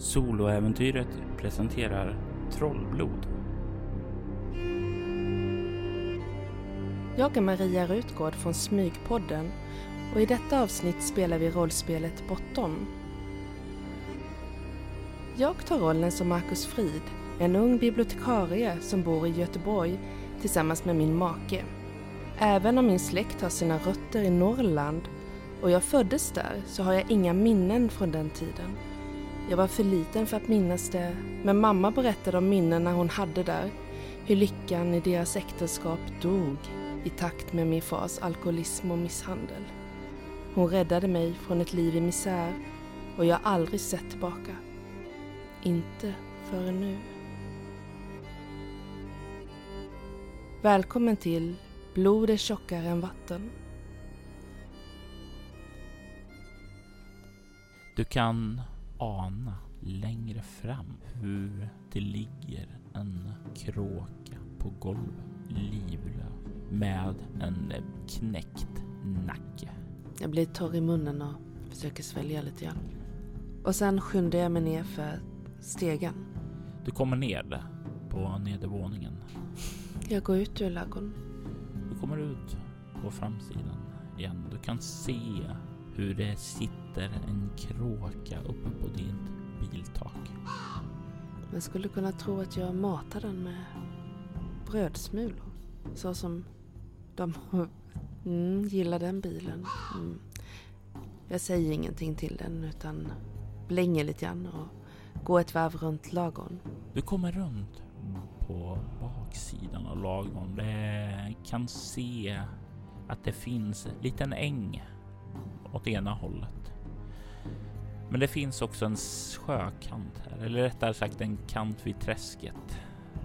Soloäventyret presenterar Trollblod. Jag är Maria Rutgård från Smygpodden och i detta avsnitt spelar vi rollspelet Bortom. Jag tar rollen som Marcus Frid, en ung bibliotekarie som bor i Göteborg tillsammans med min make. Även om min släkt har sina rötter i Norrland och jag föddes där så har jag inga minnen från den tiden. Jag var för liten för att minnas det, men mamma berättade om minnena hon hade där. Hur lyckan i deras äktenskap dog i takt med min fars alkoholism och misshandel. Hon räddade mig från ett liv i misär och jag har aldrig sett tillbaka. Inte förrän nu. Välkommen till Blod är tjockare än vatten. Du kan ana längre fram hur det ligger en kråka på golvet, livlös, med en knäckt nacke. Jag blir torr i munnen och försöker svälja lite grann. Och sen skyndar jag mig ner för stegen. Du kommer ner på nedervåningen. Jag går ut ur ladugården. Du kommer ut på framsidan igen. Du kan se hur det sitter en kråka uppe på ditt biltak. Man skulle kunna tro att jag matar den med brödsmulor. Så som de mm, gillar den bilen. Mm. Jag säger ingenting till den utan blänger lite grann och går ett varv runt lagorn. Du kommer runt på baksidan av lagorn. Du kan se att det finns en liten äng åt ena hållet. Men det finns också en sjökant här, eller rättare sagt en kant vid träsket.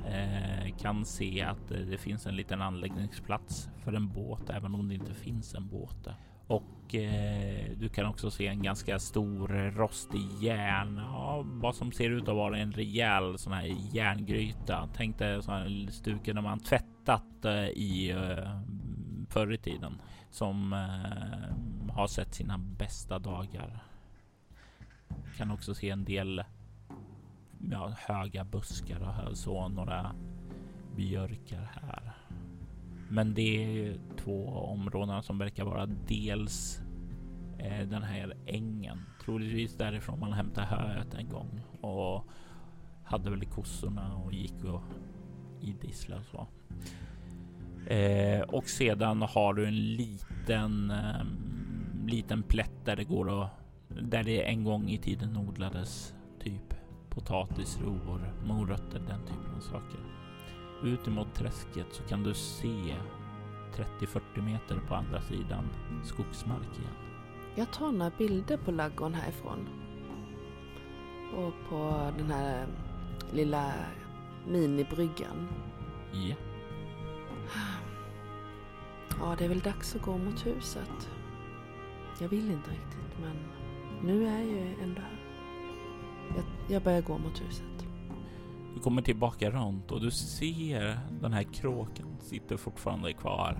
Eh, kan se att eh, det finns en liten anläggningsplats för en båt, även om det inte finns en båt där. Och eh, du kan också se en ganska stor rostig järn, ja, vad som ser ut att vara en rejäl sån här järngryta. Tänk dig sån här stuken när man tvättat eh, i eh, förr i tiden som eh, har sett sina bästa dagar. Kan också se en del ja, höga buskar och så några björkar här. Men det är två områden som verkar vara dels eh, den här ängen, troligtvis därifrån man hämtade höet en gång och hade väl kossorna och gick och idissla och så. Eh, och sedan har du en liten, eh, liten plätt där det går att där det en gång i tiden odlades typ potatis, rovor, morötter, den typen av saker. Ut emot träsket så kan du se 30-40 meter på andra sidan skogsmark igen. Jag tar några bilder på laggården härifrån. Och på den här lilla minibryggan. Ja. Ja, det är väl dags att gå mot huset. Jag vill inte riktigt, men nu är jag ju ändå här. Jag, jag börjar gå mot huset. Du kommer tillbaka runt och du ser den här kråkan sitter fortfarande kvar.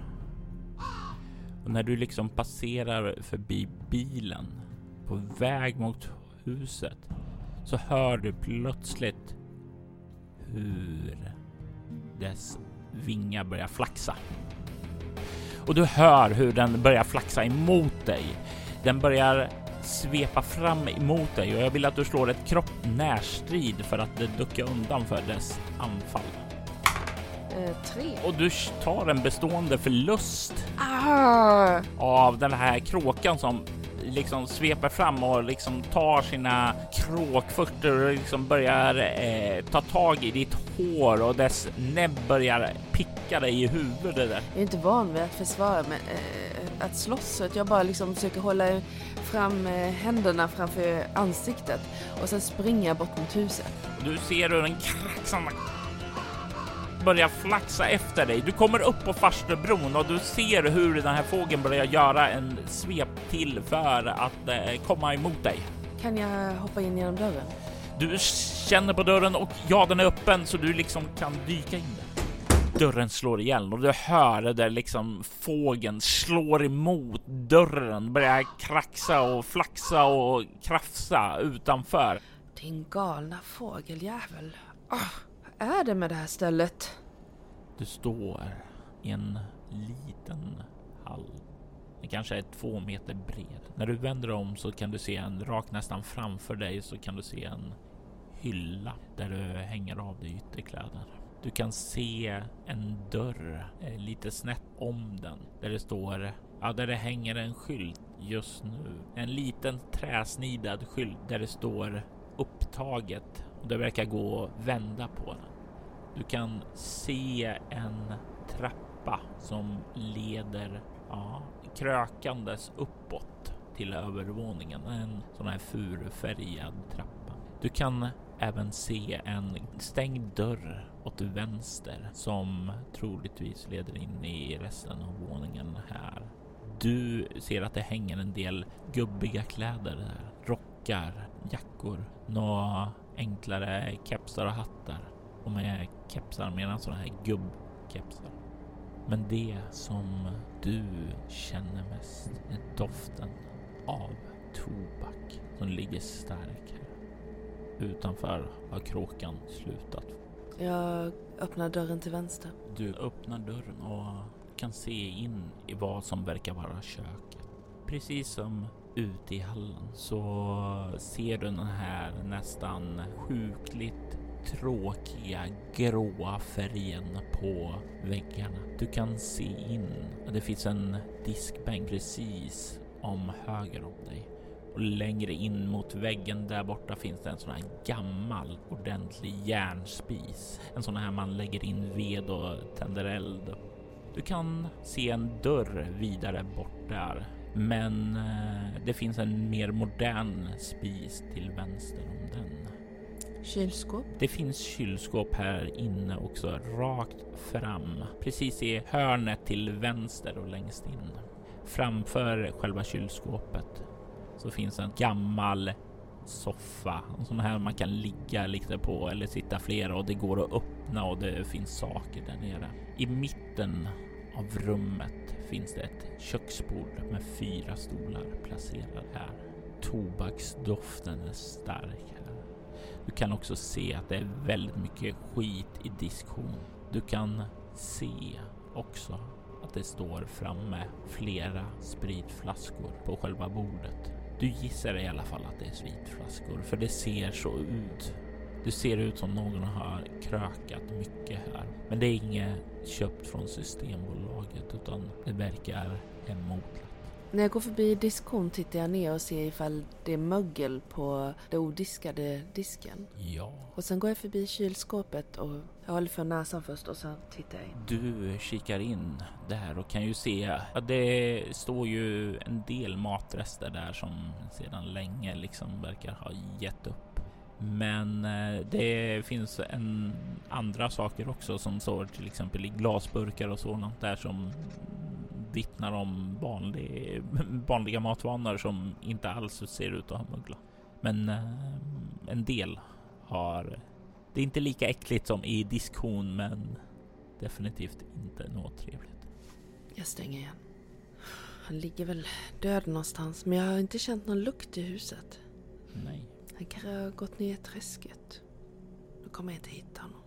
Och när du liksom passerar förbi bilen på väg mot huset så hör du plötsligt hur dess vingar börjar flaxa. Och du hör hur den börjar flaxa emot dig. Den börjar svepa fram emot dig och jag vill att du slår ett kropp närstrid för att ducka undan för dess anfall. Eh, tre. Och du tar en bestående förlust Ah! av den här kråkan som liksom sveper fram och liksom tar sina kråkfötter och liksom börjar eh, ta tag i ditt hår och dess näbb börjar picka dig i huvudet. Där. Jag är inte van vid att försvara mig, eh, att slåss, så att jag bara liksom försöker hålla fram eh, händerna framför ansiktet och sen springer jag bort mot huset. Du ser hur en kraxande börjar flaxa efter dig. Du kommer upp på Farstubron och du ser hur den här fågeln börjar göra en svep till för att eh, komma emot dig. Kan jag hoppa in genom dörren? Du känner på dörren och ja, den är öppen så du liksom kan dyka in. Dörren slår igen och du hör där liksom fågeln slår emot dörren, börjar kraxa och flaxa och krafsa utanför. Din galna fågeljävel. Oh, vad är det med det här stället? Du står i en liten hall. Den kanske är två meter bred. När du vänder om så kan du se en rakt nästan framför dig så kan du se en hylla där du hänger av dig ytterkläder. Du kan se en dörr eh, lite snett om den där det står Ja, där det hänger en skylt just nu. En liten träsnidad skylt där det står upptaget och det verkar gå att vända på den. Du kan se en trappa som leder ja, krökandes uppåt till övervåningen. En sån här furufärgad trappa. Du kan även se en stängd dörr åt vänster som troligtvis leder in i resten av våningen här. Du ser att det hänger en del gubbiga kläder där. Rockar, jackor, några enklare kepsar och hattar. Och med kepsar menar sådana här gubbkepsar. Men det som du känner mest är doften av tobak som ligger stark här. Utanför har kråkan slutat. Jag öppnar dörren till vänster. Du öppnar dörren och kan se in i vad som verkar vara köket. Precis som ute i hallen så ser du den här nästan sjukligt tråkiga gråa färgen på väggarna. Du kan se in det finns en diskbänk precis om höger om dig och längre in mot väggen där borta finns det en sån här gammal ordentlig järnspis. En sån här man lägger in ved och tänder eld. Du kan se en dörr vidare bort där, men eh, det finns en mer modern spis till vänster om den. Kylskåp? Det finns kylskåp här inne också, rakt fram, precis i hörnet till vänster och längst in. Framför själva kylskåpet så finns en gammal soffa, en sån här man kan ligga lite på eller sitta flera och det går att öppna och det finns saker där nere. I mitten av rummet finns det ett köksbord med fyra stolar placerade här. Tobaksdoften är stark här. Du kan också se att det är väldigt mycket skit i diskhon. Du kan se också att det står framme flera spritflaskor på själva bordet. Du gissar i alla fall att det är spritflaskor, för det ser så ut. Det ser ut som någon har krökat mycket här, men det är inget köpt från Systembolaget utan det verkar hemodlat. När jag går förbi diskon tittar jag ner och ser ifall det är mögel på den odiskade disken. Ja. Och sen går jag förbi kylskåpet och jag håller för näsan först och sen tittar jag in. Du kikar in där och kan ju se att det står ju en del matrester där som sedan länge liksom verkar ha gett upp. Men eh, det finns en andra saker också som står till exempel i glasburkar och sådant där som vittnar om vanlig, vanliga matvanor som inte alls ser ut att ha mögla. Men eh, en del har. Det är inte lika äckligt som i diskon, men definitivt inte något trevligt. Jag stänger igen. Han ligger väl död någonstans, men jag har inte känt någon lukt i huset. Nej. Han kanske har gått ner i träsket. Då kommer jag inte hitta honom.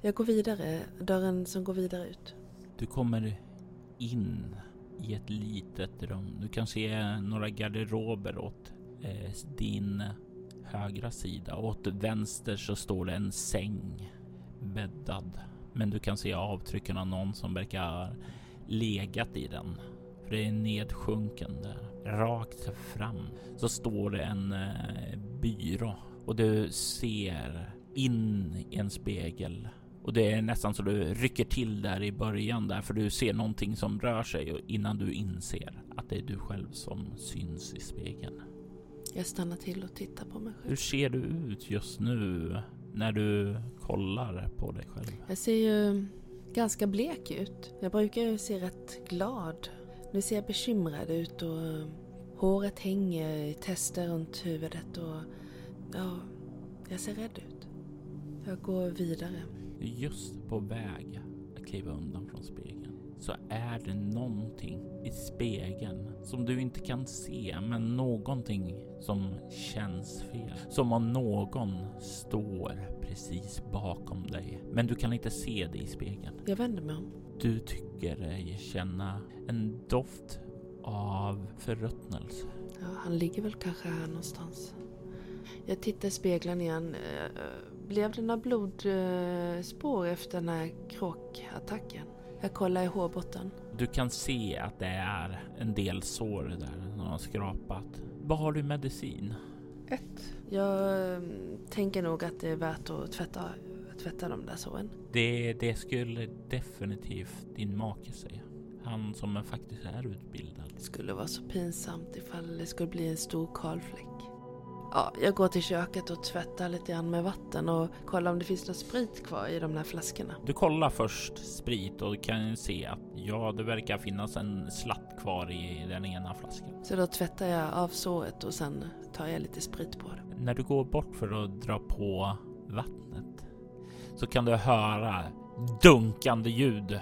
Jag går vidare, dörren som går vidare ut. Du kommer in i ett litet rum. Du kan se några garderober åt eh, din högra sida. Åt vänster så står det en säng bäddad. Men du kan se avtrycken av någon som verkar ha legat i den. För det är nedsjunken där. Rakt fram så står det en eh, byrå och du ser in i en spegel och det är nästan så du rycker till där i början där för du ser någonting som rör sig innan du inser att det är du själv som syns i spegeln. Jag stannar till och tittar på mig själv. Hur ser du ut just nu när du kollar på dig själv? Jag ser ju ganska blek ut. Jag brukar ju se rätt glad. Nu ser jag bekymrad ut och eh, håret hänger i tester runt huvudet och ja, jag ser rädd ut. Jag går vidare. Just på väg att kliva undan från spegeln så är det någonting i spegeln som du inte kan se, men någonting som känns fel. Som om någon står precis bakom dig, men du kan inte se det i spegeln. Jag vänder mig om. Du tycker dig känna en doft av förruttnelse. Ja, han ligger väl kanske här någonstans. Jag tittar i spegeln igen. Eh, Blev det några blodspår efter den här kråkattacken? Jag kollar i hårbotten. Du kan se att det är en del sår där någon har skrapat. Vad har du medicin? Ett. Jag mm, tänker nog att det är värt att tvätta, tvätta de där såren. Det, det skulle definitivt din make säga. Han som faktiskt är utbildad. Det skulle vara så pinsamt ifall det skulle bli en stor kalfläck. Ja, jag går till köket och tvättar lite grann med vatten och kollar om det finns någon sprit kvar i de här flaskorna. Du kollar först sprit och kan se att ja, det verkar finnas en slatt kvar i den ena flaskan. Så då tvättar jag av såret och sen tar jag lite sprit på det. När du går bort för att dra på vattnet så kan du höra dunkande ljud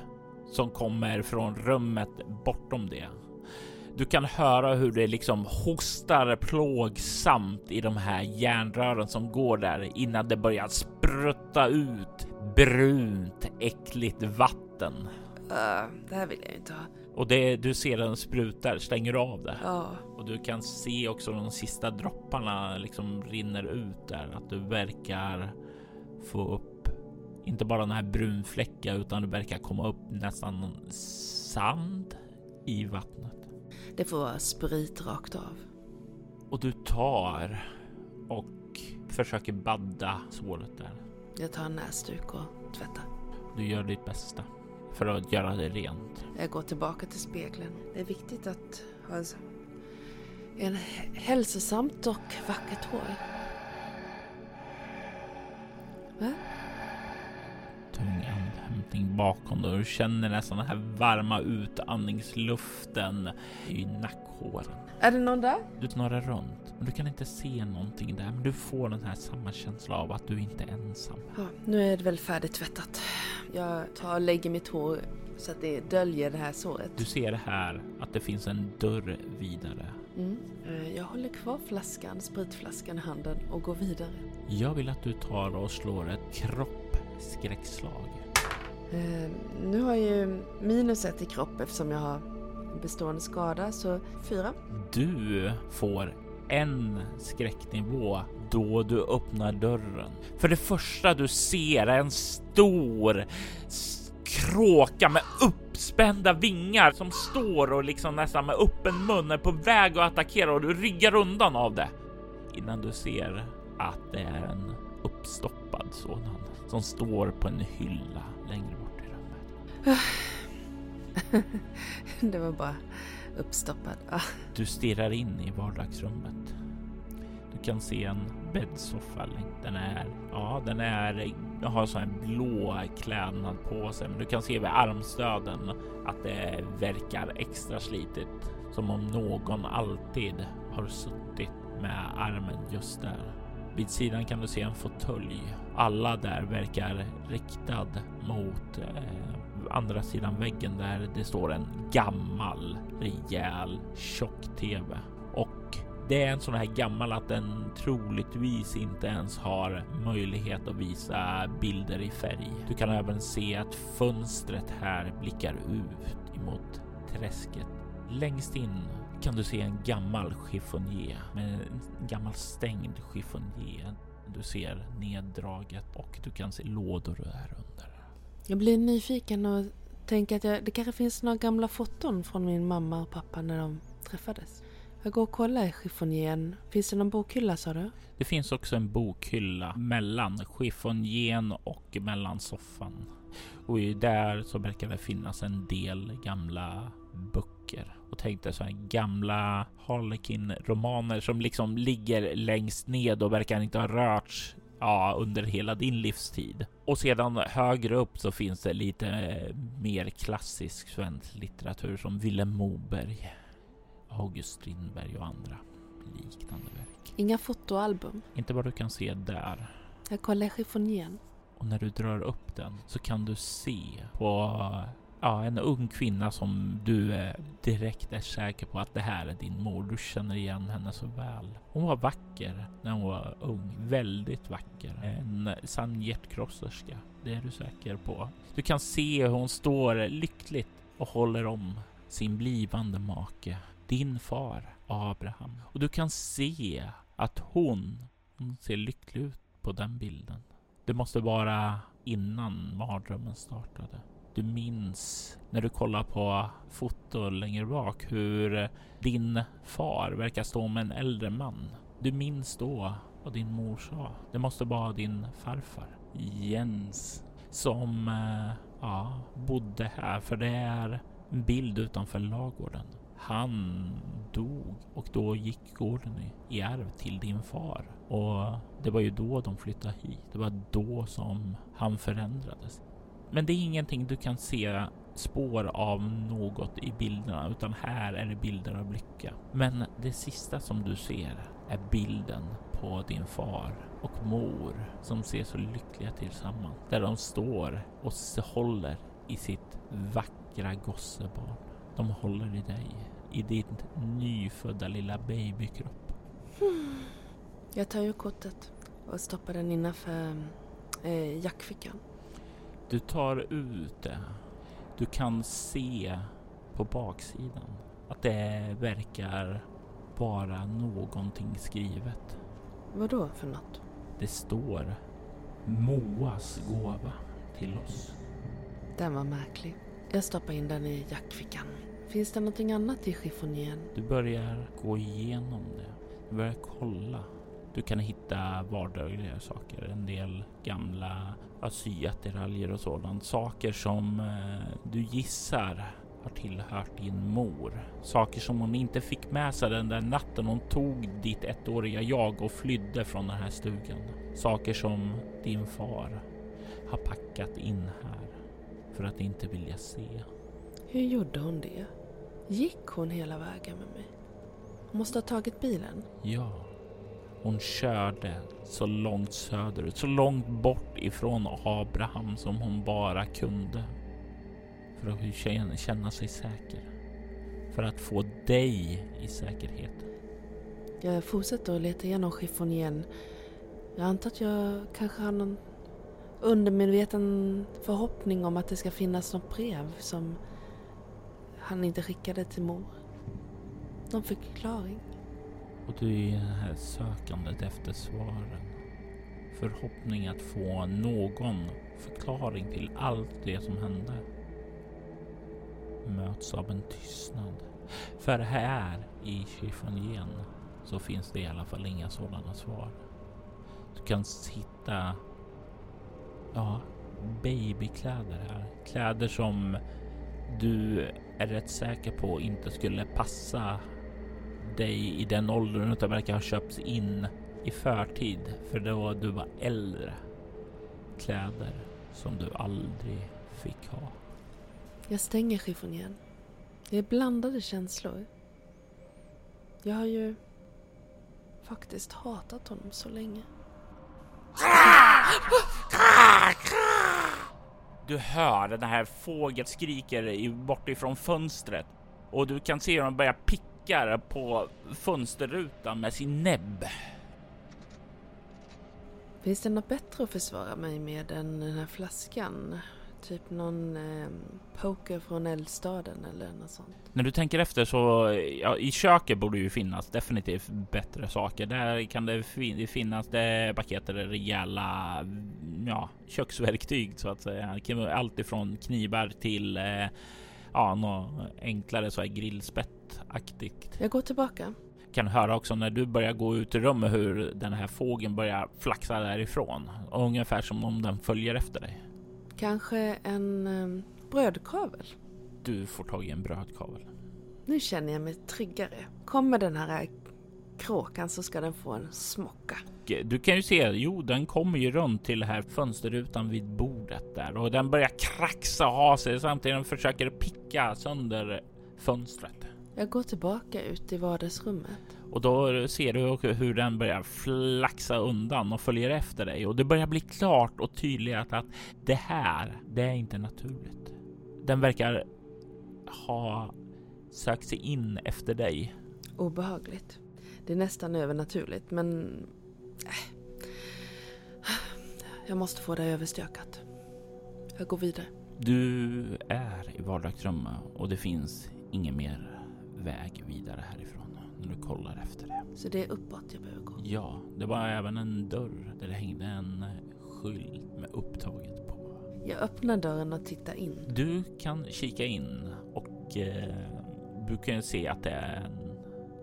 som kommer från rummet bortom det. Du kan höra hur det liksom hostar plågsamt i de här järnrören som går där innan det börjar sprutta ut brunt äckligt vatten. Uh, det här vill jag inte ha. Och det du ser den sprutar stänger av det. Ja. Och du kan se också de sista dropparna liksom rinner ut där. Att du verkar få upp inte bara den här brunfläcka utan du verkar komma upp nästan sand i vattnet. Det får vara sprit rakt av. Och du tar och försöker badda såret där. Jag tar en näsduk och tvättar. Du gör ditt bästa för att göra det rent. Jag går tillbaka till spegeln. Det är viktigt att ha en, en hälsosamt och vackert hår. Va? Tung andhämtning bakom dig och du känner nästan den här varma utandningsluften i nackhåren. Är det någon där? Du snurrar runt, men du kan inte se någonting där. Men du får den här samma känsla av att du inte är ensam. Ja, nu är det väl färdigtvättat. Jag tar och lägger mitt hår så att det döljer det här såret. Du ser här att det finns en dörr vidare. Mm. Eh, Jag håller kvar flaskan, spritflaskan i handen och går vidare. Jag vill att du tar och slår ett kroppskräckslag. Eh, nu har jag ju minus ett i kropp eftersom jag har en bestående skada, så fyra. Du får en skräcknivå då du öppnar dörren. För det första du ser är en stor kråka med uppspända vingar som står och liksom nästan med öppen mun är på väg att attackera och du ryggar undan av det innan du ser att det är en uppstoppad sådan som står på en hylla längre bort i rummet. det var bara uppstoppad. Ah. Du stirrar in i vardagsrummet. Du kan se en bäddsoffa. Den är, ja, den är, har sån här blå klädnad på sig, men du kan se vid armstöden att det verkar extra slitigt. Som om någon alltid har suttit med armen just där. Vid sidan kan du se en fåtölj. Alla där verkar riktad mot eh, andra sidan väggen där det står en gammal rejäl tjock-tv. Och det är en sån här gammal att den troligtvis inte ens har möjlighet att visa bilder i färg. Du kan även se att fönstret här blickar ut emot träsket. Längst in kan du se en gammal chiffonier med en gammal stängd chiffonier. Du ser neddraget och du kan se lådor där under. Jag blir nyfiken och tänker att jag, det kanske finns några gamla foton från min mamma och pappa när de träffades. Jag går och kollar i chiffonieren. Finns det någon bokhylla sa du? Det finns också en bokhylla mellan chiffonieren och mellan soffan. Och där så verkar det finnas en del gamla böcker. Och tänk dig så här gamla Harlequin-romaner som liksom ligger längst ned och verkar inte ha rörts ja, under hela din livstid. Och sedan högre upp så finns det lite mer klassisk svensk litteratur som Vilhelm Moberg, August Strindberg och andra liknande verk. Inga fotoalbum. Inte vad du kan se där. Jag kollar chiffonieren. Och när du drar upp den så kan du se på ja, en ung kvinna som du eh, direkt är säker på att det här är din mor. Du känner igen henne så väl. Hon var vacker när hon var ung. Väldigt vacker. En sann hjärtkrosserska. Det är du säker på. Du kan se hur hon står lyckligt och håller om sin blivande make. Din far Abraham. Och du kan se att hon, hon ser lycklig ut på den bilden. Det måste vara innan mardrömmen startade. Du minns när du kollar på foto längre bak hur din far verkar stå med en äldre man. Du minns då vad din mor sa. Det måste vara din farfar Jens som eh, ja, bodde här för det är en bild utanför lagården. Han dog och då gick gården i arv till din far och det var ju då de flyttade hit. Det var då som han förändrades. Men det är ingenting du kan se spår av något i bilderna utan här är det bilder av lycka. Men det sista som du ser är bilden på din far och mor som ser så lyckliga tillsammans. Där de står och håller i sitt vackra gossebarn. De håller i dig, i din nyfödda lilla babykropp. Jag tar ju kortet och stoppar den innanför eh, jackfickan. Du tar ut det. Du kan se på baksidan att det verkar vara någonting skrivet. Vad då för något? Det står Moas gåva till oss. Den var märklig. Jag stoppar in den i jackfickan. Finns det någonting annat i chiffonjen? Du börjar gå igenom det. Du börjar kolla. Du kan hitta vardagliga saker. En del gamla syattiraljer och sådant. Saker som eh, du gissar har tillhört din mor. Saker som hon inte fick med sig den där natten hon tog ditt ettåriga jag och flydde från den här stugan. Saker som din far har packat in här för att inte vilja se. Hur gjorde hon det? Gick hon hela vägen med mig? Hon måste ha tagit bilen? Ja. Hon körde så långt söderut, så långt bort ifrån Abraham som hon bara kunde. För att känna sig säker. För att få dig i säkerhet. Jag fortsätter att leta igenom chiffonjén. Jag antar att jag kanske har någon undermedveten förhoppning om att det ska finnas något brev som han inte skickade till mor. Någon förklaring. Och du är i det här sökandet efter svaren. Förhoppning att få någon förklaring till allt det som hände. Möts av en tystnad. För här i chiffonjen så finns det i alla fall inga sådana svar. Du kan hitta ja, babykläder här. Kläder som du är rätt säker på inte skulle passa dig i den åldern utan verkar ha köpts in i förtid för då du var äldre. Kläder som du aldrig fick ha. Jag stänger chiffonjen. Det är blandade känslor. Jag har ju faktiskt hatat honom så länge. Du hör den här fågeln skriker bortifrån fönstret och du kan se hur den börjar picka på fönsterrutan med sin näbb. Finns det något bättre att försvara mig med än den här flaskan? Typ någon eh, poker från eldstaden eller något sånt. När du tänker efter så ja, i köket borde ju finnas definitivt bättre saker. Där kan det finnas det paketer rejäla ja, köksverktyg så att säga. Allt ifrån knivar till eh, ja, något enklare så här grillspettaktigt. Jag går tillbaka. Kan höra också när du börjar gå ut i rummet hur den här fågeln börjar flaxa därifrån. Ungefär som om den följer efter dig. Kanske en um, brödkavel? Du får tag i en brödkavel. Nu känner jag mig tryggare. Kommer den här kråkan så ska den få en smocka. Du kan ju se, jo den kommer ju runt till här fönsterrutan vid bordet där och den börjar kraxa och ha sig samtidigt den försöker picka sönder fönstret. Jag går tillbaka ut i vardagsrummet. Och då ser du hur den börjar flaxa undan och följer efter dig och det börjar bli klart och tydligt att det här, det är inte naturligt. Den verkar ha sökt sig in efter dig. Obehagligt. Det är nästan övernaturligt men... Äh. Jag måste få det överstökat. Jag går vidare. Du är i vardagsrummet och det finns ingen mer väg vidare härifrån när du kollar efter det. Så det är uppåt jag behöver gå? Ja, det var även en dörr där det hängde en skylt med upptaget på. Jag öppnar dörren och tittar in. Du kan kika in och eh, du kan se att det är en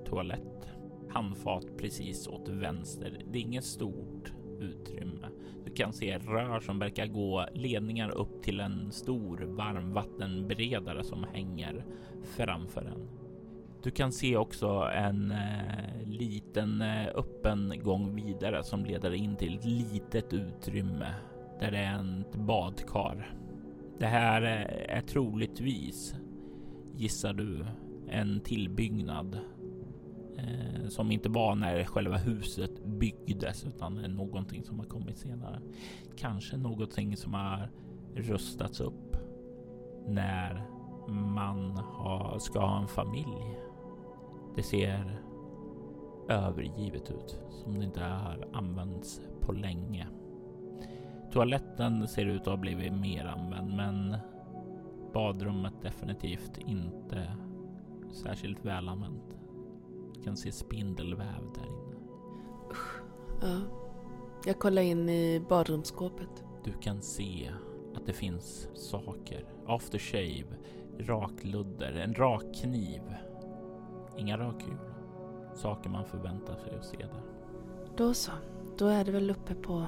toalett. Handfat precis åt vänster. Det är inget stort utrymme. Du kan se rör som verkar gå ledningar upp till en stor varmvattenberedare som hänger framför den. Du kan se också en eh, liten eh, öppen gång vidare som leder in till ett litet utrymme där det är ett badkar. Det här eh, är troligtvis, gissar du, en tillbyggnad eh, som inte var när själva huset byggdes utan någonting som har kommit senare. Kanske någonting som har rustats upp när man har, ska ha en familj. Det ser övergivet ut som det inte har använts på länge. Toaletten ser ut att ha blivit mer använd, men badrummet definitivt inte särskilt väl använt. Kan se spindelväv där inne. Ja. Jag kollar in i badrumsskåpet. Du kan se att det finns saker. Aftershave, rakludder, en rakkniv. Inga rakhjul. Saker man förväntar sig att se där. Då så. Då är det väl uppe på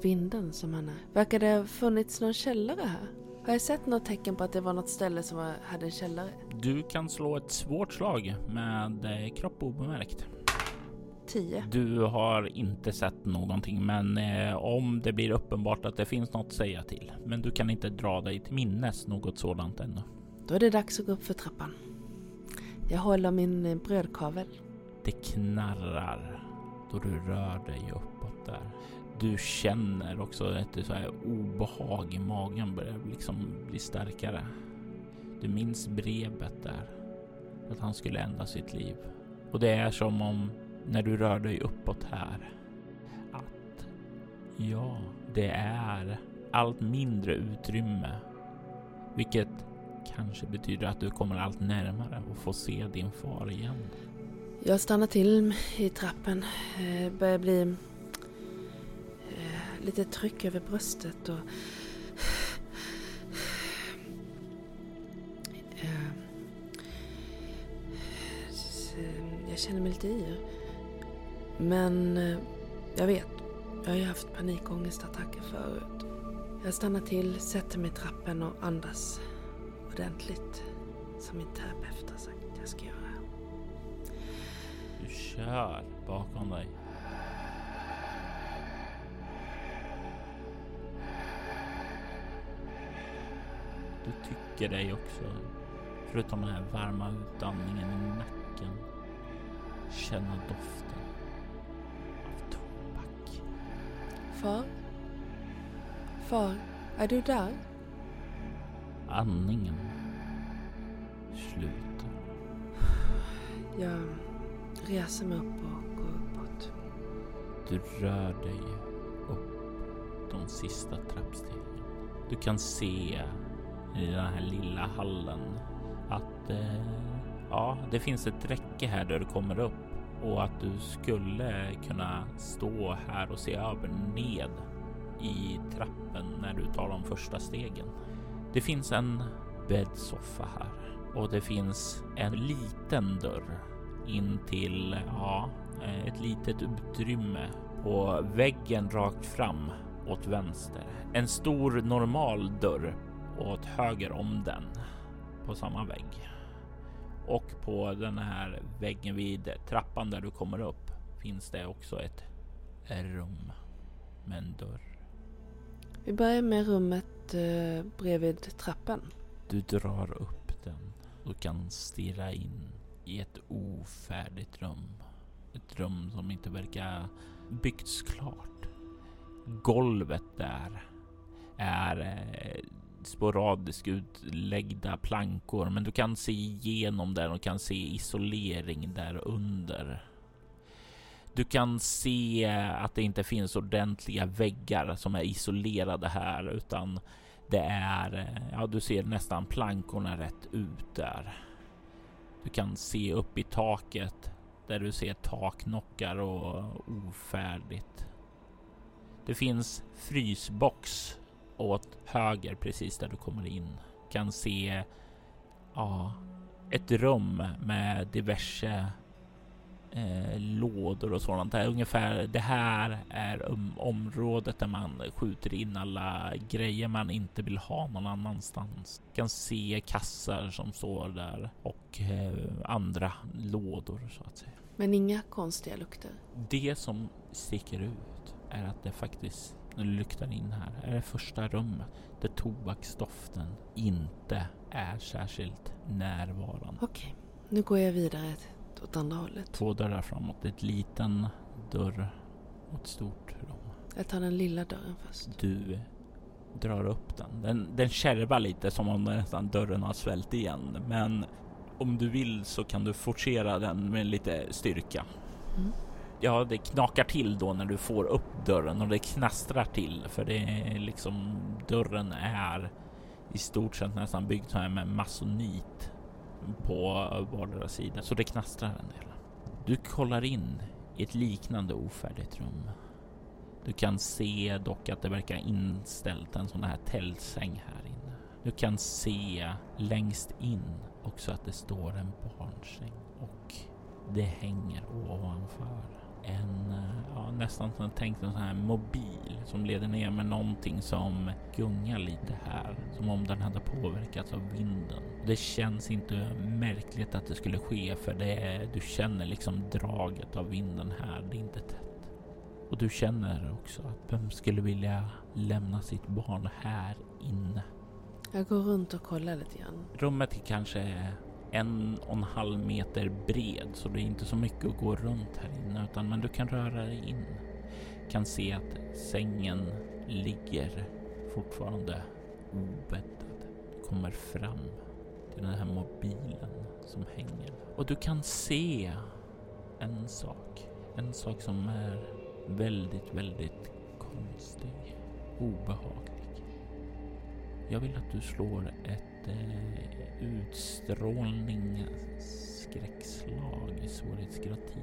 vinden som han är. Verkar det ha funnits någon källare här? Har jag sett något tecken på att det var något ställe som hade en källare? Du kan slå ett svårt slag med eh, kropp obemärkt. 10. Du har inte sett någonting, men eh, om det blir uppenbart att det finns något att säga till. Men du kan inte dra dig till minnes något sådant ännu. Då är det dags att gå upp för trappan. Jag håller min eh, brödkavel. Det knarrar då du rör dig uppåt där. Du känner också ett så här obehag i magen börjar liksom bli starkare. Du minns brevet där. Att han skulle ändra sitt liv. Och det är som om när du rör dig uppåt här. Att ja, det är allt mindre utrymme. Vilket kanske betyder att du kommer allt närmare och får se din far igen. Jag stannar till i trappen. det börjar bli lite tryck över bröstet och... Eh, jag känner mig lite yr. Men eh, jag vet, jag har ju haft panikångestattacker förut. Jag stannar till, sätter mig i trappen och andas ordentligt. Som min terapeut har sagt att jag ska göra. Du kör bakom dig. Tycker dig också, förutom den här varma utandningen i nacken, känna doften av tobak. Far? Far, är du där? Andningen slutar. Jag reser mig upp och går uppåt. Du rör dig upp de sista trappstegen. Du kan se i den här lilla hallen att eh, ja, det finns ett räcke här där du kommer upp och att du skulle kunna stå här och se över ned i trappen när du tar de första stegen. Det finns en bäddsoffa här och det finns en liten dörr in till ja, eh, ett litet utrymme på väggen rakt fram åt vänster. En stor normal dörr åt höger om den på samma vägg. Och på den här väggen vid trappan där du kommer upp finns det också ett rum med en dörr. Vi börjar med rummet eh, bredvid trappen. Du drar upp den och kan stirra in i ett ofärdigt rum. Ett rum som inte verkar byggts klart. Golvet där är eh, sporadiskt utläggda plankor, men du kan se igenom där och kan se isolering där under. Du kan se att det inte finns ordentliga väggar som är isolerade här, utan det är, ja, du ser nästan plankorna rätt ut där. Du kan se upp i taket där du ser taknockar och ofärdigt. Det finns frysbox åt höger precis där du kommer in. Kan se ja, ett rum med diverse eh, lådor och sådant. Det, är ungefär, det här är um, området där man skjuter in alla grejer man inte vill ha någon annanstans. Kan se kassar som står där och eh, andra lådor så att säga. Men inga konstiga lukter? Det som sticker ut är att det faktiskt, när du lyktar in här, är det första rummet där tobaksdoften inte är särskilt närvarande. Okej, nu går jag vidare åt andra hållet. Två dörrar framåt, ett liten dörr och ett stort rum. Jag tar den lilla dörren först. Du drar upp den. Den, den kärvar lite som om nästan dörren har svällt igen. Men om du vill så kan du forcera den med lite styrka. Mm. Ja, det knakar till då när du får upp dörren och det knastrar till för det är liksom dörren är i stort sett nästan byggd här med masonit på vardera sida så det knastrar en del. Du kollar in i ett liknande ofärdigt rum. Du kan se dock att det verkar inställt en sån här tältsäng här inne. Du kan se längst in också att det står en barnsäng och det hänger ovanför en, ja, nästan som tänkt en sån här mobil som leder ner med någonting som gungar lite här, som om den hade påverkats av vinden. Det känns inte märkligt att det skulle ske för det är, du känner liksom draget av vinden här. Det är inte tätt. Och du känner också att vem skulle vilja lämna sitt barn här inne? Jag går runt och kollar lite grann. Rummet är kanske en och en halv meter bred så det är inte så mycket att gå runt här inne utan men du kan röra dig in. Kan se att sängen ligger fortfarande obäddad. Du kommer fram till den här mobilen som hänger och du kan se en sak. En sak som är väldigt, väldigt konstig, obehaglig. Jag vill att du slår ett utstrålning skräckslag svårighetsgrad 10.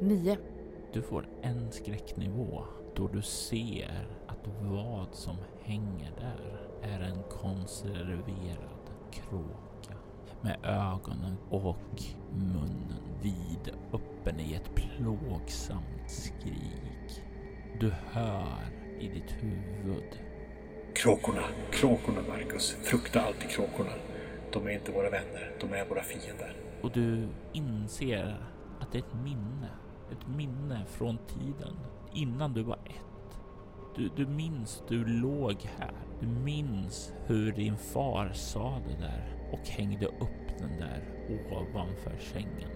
Nio. Du får en skräcknivå då du ser att vad som hänger där är en konserverad kråka med ögonen och munnen vid öppen i ett plågsamt skrik. Du hör i ditt huvud Kråkorna, kråkorna Marcus. Frukta alltid kråkorna. De är inte våra vänner, de är våra fiender. Och du inser att det är ett minne. Ett minne från tiden innan du var ett. Du, du minns du låg här. Du minns hur din far sa det där och hängde upp den där ovanför sängen.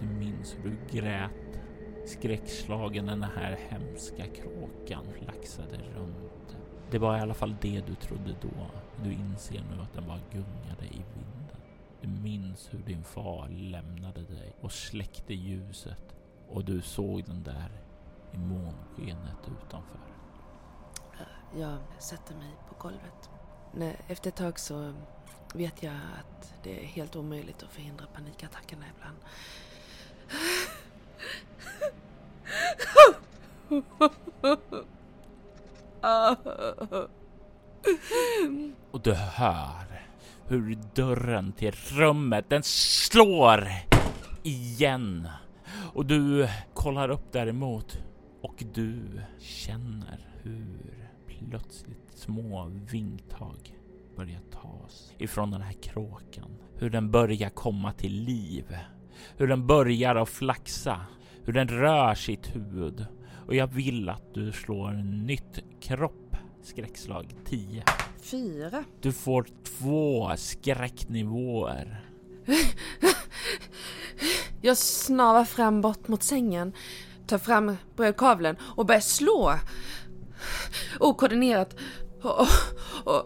Du minns hur du grät skräckslagen när den här hemska kråkan flaxade runt det var i alla fall det du trodde då. Du inser nu att den bara gungade i vinden. Du minns hur din far lämnade dig och släckte ljuset och du såg den där i månskenet utanför. Jag sätter mig på golvet. Efter ett tag så vet jag att det är helt omöjligt att förhindra panikattackerna ibland. Och du hör hur dörren till rummet den slår igen. Och du kollar upp däremot och du känner hur plötsligt små vingtag börjar tas ifrån den här kråkan. Hur den börjar komma till liv. Hur den börjar att flaxa. Hur den rör sitt huvud och jag vill att du slår nytt kropp skräckslag 10. Fyra. Du får två skräcknivåer. Jag snavar fram bort mot sängen, tar fram brödkavlen och börjar slå. Okoordinerat och, och,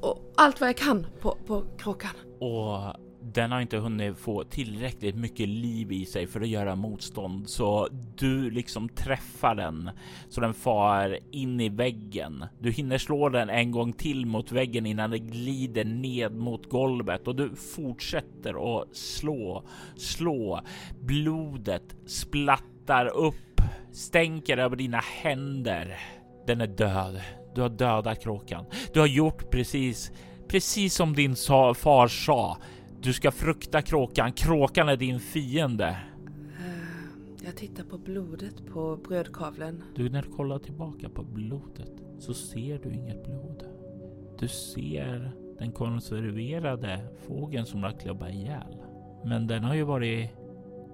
och allt vad jag kan på, på kråkan. Och den har inte hunnit få tillräckligt mycket liv i sig för att göra motstånd, så du liksom träffar den så den far in i väggen. Du hinner slå den en gång till mot väggen innan den glider ned mot golvet och du fortsätter att slå, slå. Blodet splattar upp, stänker över dina händer. Den är död. Du har dödat kråkan. Du har gjort precis, precis som din far sa. Du ska frukta kråkan. Kråkan är din fiende. Eh, jag tittar på blodet på brödkavlen. Du, när du kollar tillbaka på blodet så ser du inget blod. Du ser den konserverade fågeln som du har klubbat ihjäl. Men den har ju varit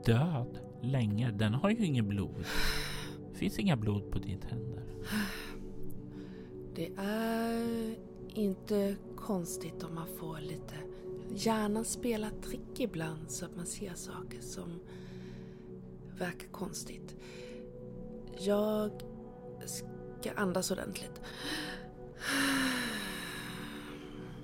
död länge. Den har ju inget blod. Det finns inga blod på dina händer. Det är inte konstigt om man får lite Hjärnan spelar trick ibland så att man ser saker som verkar konstigt. Jag ska andas ordentligt.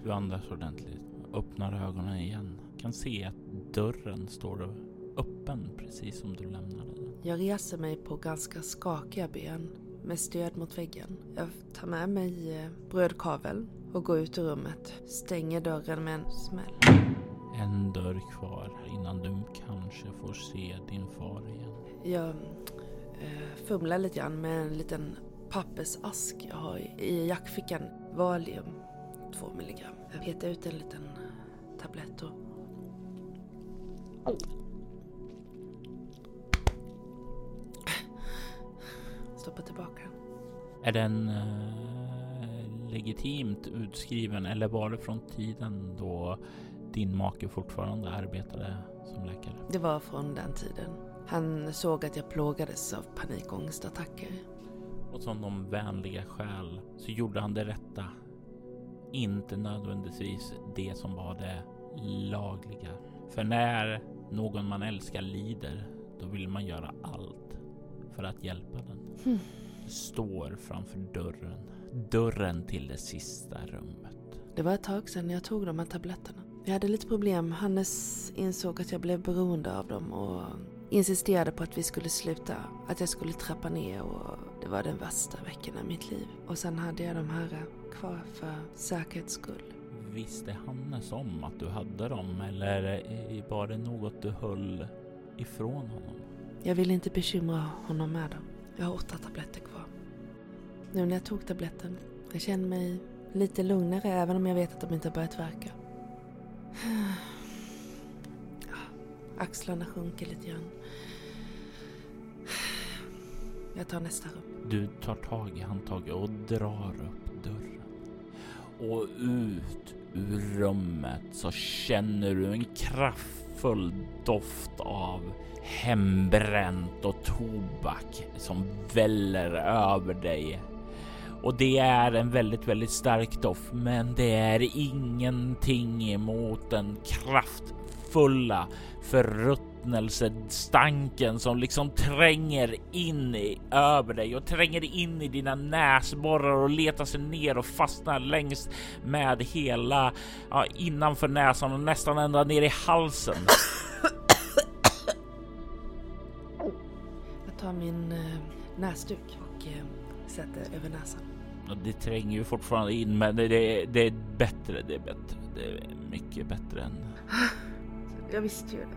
Du andas ordentligt, öppnar ögonen igen. Kan se att dörren står öppen precis som du lämnade den. Jag reser mig på ganska skakiga ben med stöd mot väggen. Jag tar med mig eh, brödkavel och går ut ur rummet. Stänger dörren med en smäll. En dörr kvar innan du kanske får se din far igen. Jag eh, fumlar lite grann med en liten pappersask jag har i jackfickan. Valium, två milligram. Jag petar ut en liten tablett och stoppa tillbaka Är den uh, legitimt utskriven eller var det från tiden då din make fortfarande arbetade som läkare? Det var från den tiden. Han såg att jag plågades av panikångestattacker. Och som de vänliga själ så gjorde han det rätta. Inte nödvändigtvis det som var det lagliga. För när någon man älskar lider, då vill man göra allt för att hjälpa den. Mm. Står framför dörren. Dörren till det sista rummet. Det var ett tag sedan jag tog de här tabletterna. Jag hade lite problem. Hannes insåg att jag blev beroende av dem och insisterade på att vi skulle sluta. Att jag skulle trappa ner och det var den värsta veckan i mitt liv. Och sen hade jag de här kvar för säkerhets skull. Visste Hannes om att du hade dem eller var det något du höll ifrån honom? Jag ville inte bekymra honom med dem. Jag har åtta tabletter kvar. Nu när jag tog tabletten, jag känner mig lite lugnare även om jag vet att de inte har börjat verka. Axlarna sjunker lite grann. Jag tar nästa rum. Du tar tag i handtaget och drar upp dörren. Och ut ur rummet så känner du en kraftfull doft av hembränt och tobak som väller över dig. Och det är en väldigt, väldigt stark doft, men det är ingenting emot den kraftfulla förruttnelsestanken som liksom tränger in i, över dig och tränger in i dina näsborrar och letar sig ner och fastnar längs med hela ja, innanför näsan och nästan ända ner i halsen. Jag tar min eh, näsduk och eh, sätter över näsan. Det tränger ju fortfarande in, men det, det, det är bättre. Det är bättre. Det är mycket bättre än... Jag visste ju det.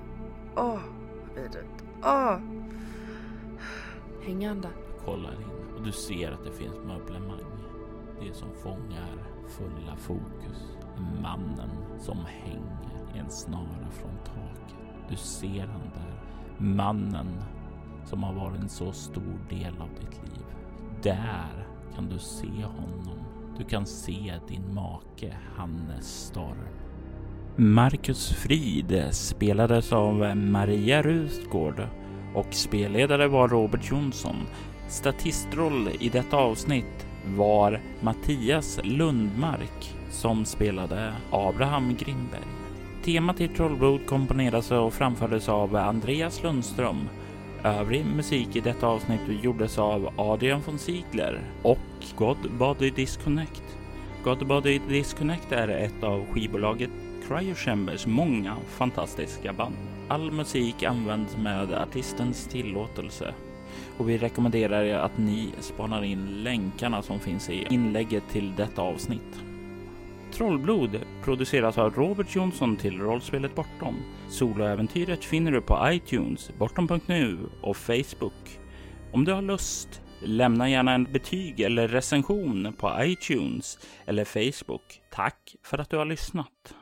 Åh, oh, vidrigt. Åh! Oh. Häng anda. Kollar in och du ser att det finns möblemang. Det som fångar fulla fokus. Mannen som hänger i en snara från taket. Du ser han där. Mannen som har varit en så stor del av ditt liv. Där kan du se honom. Du kan se din make Hannes Storm. Marcus Frid spelades av Maria Rustgård och spelledare var Robert Jonsson. Statistroll i detta avsnitt var Mattias Lundmark som spelade Abraham Grimberg. Temat till Trollblod komponerades och framfördes av Andreas Lundström Övrig musik i detta avsnitt gjordes av Adrian von Ziegler och God Body Disconnect. Godbody Disconnect är ett av skivbolaget Cryo Chambers många fantastiska band. All musik används med artistens tillåtelse och vi rekommenderar er att ni spanar in länkarna som finns i inlägget till detta avsnitt. Trollblod produceras av Robert Jonsson till rollspelet Bortom. Soloäventyret finner du på iTunes, bortom.nu och Facebook. Om du har lust, lämna gärna en betyg eller recension på iTunes eller Facebook. Tack för att du har lyssnat.